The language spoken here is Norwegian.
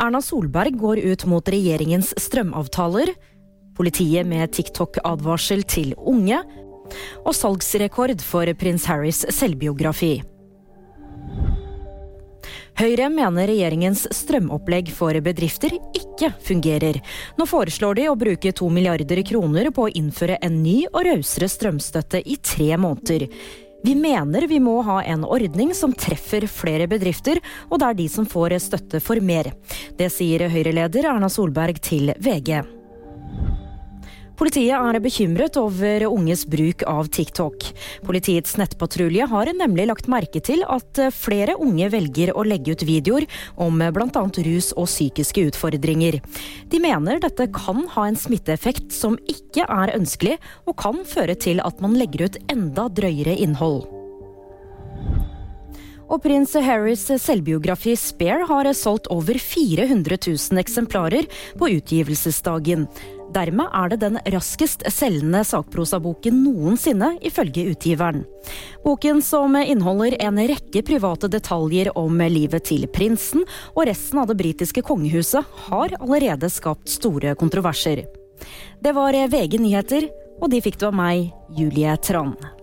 Erna Solberg går ut mot regjeringens strømavtaler. Politiet med TikTok-advarsel til unge. Og salgsrekord for prins Harrys selvbiografi. Høyre mener regjeringens strømopplegg for bedrifter ikke fungerer. Nå foreslår de å bruke to milliarder kroner på å innføre en ny og rausere strømstøtte i tre måneder. Vi mener vi må ha en ordning som treffer flere bedrifter, og der de som får støtte, får mer. Det sier Høyre-leder Erna Solberg til VG. Politiet er bekymret over unges bruk av TikTok. Politiets nettpatrulje har nemlig lagt merke til at flere unge velger å legge ut videoer om bl.a. rus og psykiske utfordringer. De mener dette kan ha en smitteeffekt som ikke er ønskelig, og kan føre til at man legger ut enda drøyere innhold. Og prins Harrys selvbiografi Spare har solgt over 400 000 eksemplarer på utgivelsesdagen. Dermed er det den raskest selgende sakprosaboken noensinne, ifølge utgiveren. Boken som inneholder en rekke private detaljer om livet til prinsen og resten av det britiske kongehuset, har allerede skapt store kontroverser. Det var VG nyheter, og de fikk du av meg, Julie Trond.